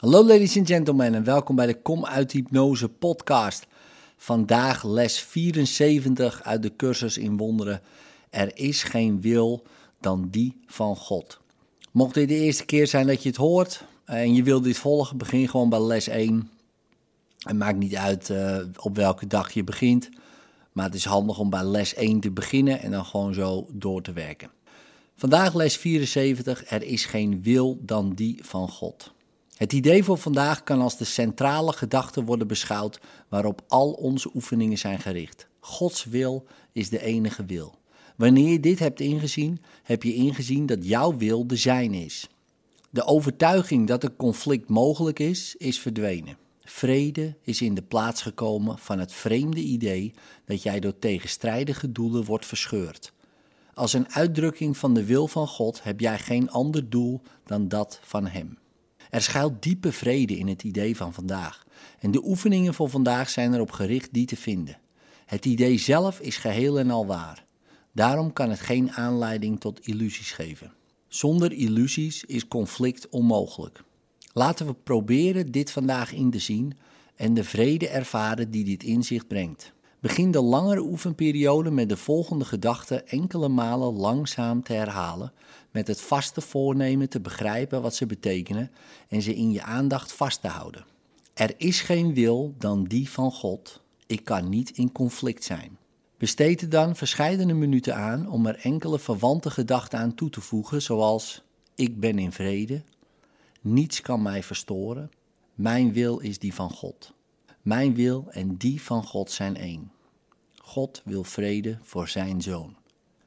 Hallo ladies and gentlemen en welkom bij de Kom uit Hypnose podcast. Vandaag les 74 uit de cursus in wonderen. Er is geen wil dan die van God. Mocht dit de eerste keer zijn dat je het hoort en je wilt dit volgen, begin gewoon bij les 1. Het maakt niet uit uh, op welke dag je begint, maar het is handig om bij les 1 te beginnen en dan gewoon zo door te werken. Vandaag les 74. Er is geen wil dan die van God. Het idee voor vandaag kan als de centrale gedachte worden beschouwd waarop al onze oefeningen zijn gericht. Gods wil is de enige wil. Wanneer je dit hebt ingezien, heb je ingezien dat jouw wil de zijn is. De overtuiging dat een conflict mogelijk is, is verdwenen. Vrede is in de plaats gekomen van het vreemde idee dat jij door tegenstrijdige doelen wordt verscheurd. Als een uitdrukking van de wil van God heb jij geen ander doel dan dat van Hem. Er schuilt diepe vrede in het idee van vandaag. En de oefeningen voor vandaag zijn erop gericht die te vinden. Het idee zelf is geheel en al waar. Daarom kan het geen aanleiding tot illusies geven. Zonder illusies is conflict onmogelijk. Laten we proberen dit vandaag in te zien en de vrede ervaren die dit inzicht brengt. Begin de langere oefenperiode met de volgende gedachten enkele malen langzaam te herhalen, met het vaste voornemen te begrijpen wat ze betekenen en ze in je aandacht vast te houden. Er is geen wil dan die van God. Ik kan niet in conflict zijn. Besteed er dan verscheidene minuten aan om er enkele verwante gedachten aan toe te voegen, zoals ik ben in vrede, niets kan mij verstoren, mijn wil is die van God. Mijn wil en die van God zijn één. God wil vrede voor zijn zoon.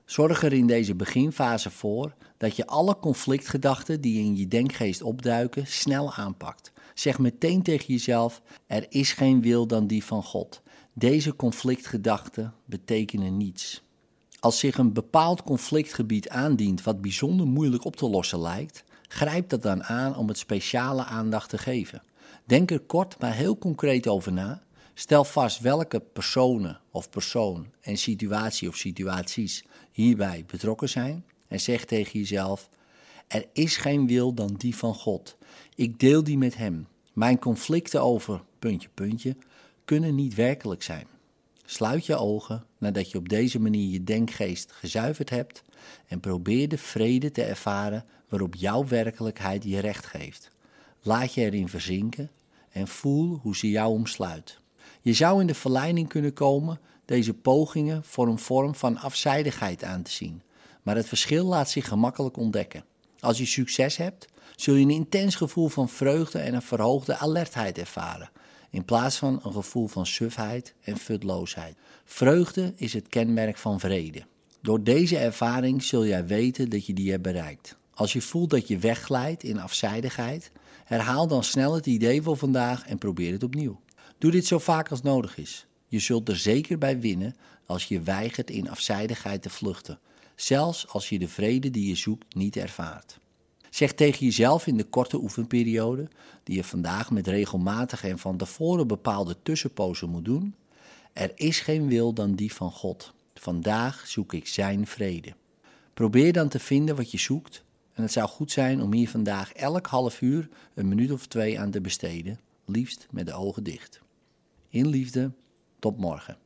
Zorg er in deze beginfase voor dat je alle conflictgedachten die in je denkgeest opduiken snel aanpakt. Zeg meteen tegen jezelf: er is geen wil dan die van God. Deze conflictgedachten betekenen niets. Als zich een bepaald conflictgebied aandient wat bijzonder moeilijk op te lossen lijkt, grijp dat dan aan om het speciale aandacht te geven. Denk er kort maar heel concreet over na. Stel vast welke personen of persoon en situatie of situaties hierbij betrokken zijn en zeg tegen jezelf: Er is geen wil dan die van God. Ik deel die met Hem. Mijn conflicten over puntje, puntje kunnen niet werkelijk zijn. Sluit je ogen nadat je op deze manier je denkgeest gezuiverd hebt en probeer de vrede te ervaren waarop jouw werkelijkheid je recht geeft. Laat je erin verzinken en voel hoe ze jou omsluit. Je zou in de verleiding kunnen komen deze pogingen voor een vorm van afzijdigheid aan te zien, maar het verschil laat zich gemakkelijk ontdekken. Als je succes hebt, zul je een intens gevoel van vreugde en een verhoogde alertheid ervaren, in plaats van een gevoel van sufheid en futloosheid. Vreugde is het kenmerk van vrede. Door deze ervaring zul jij weten dat je die hebt bereikt. Als je voelt dat je wegglijdt in afzijdigheid, herhaal dan snel het idee voor vandaag en probeer het opnieuw. Doe dit zo vaak als nodig is. Je zult er zeker bij winnen als je weigert in afzijdigheid te vluchten, zelfs als je de vrede die je zoekt niet ervaart. Zeg tegen jezelf in de korte oefenperiode, die je vandaag met regelmatige en van tevoren bepaalde tussenpozen moet doen: Er is geen wil dan die van God. Vandaag zoek ik Zijn vrede. Probeer dan te vinden wat je zoekt en het zou goed zijn om hier vandaag elk half uur een minuut of twee aan te besteden, liefst met de ogen dicht. In liefde, tot morgen.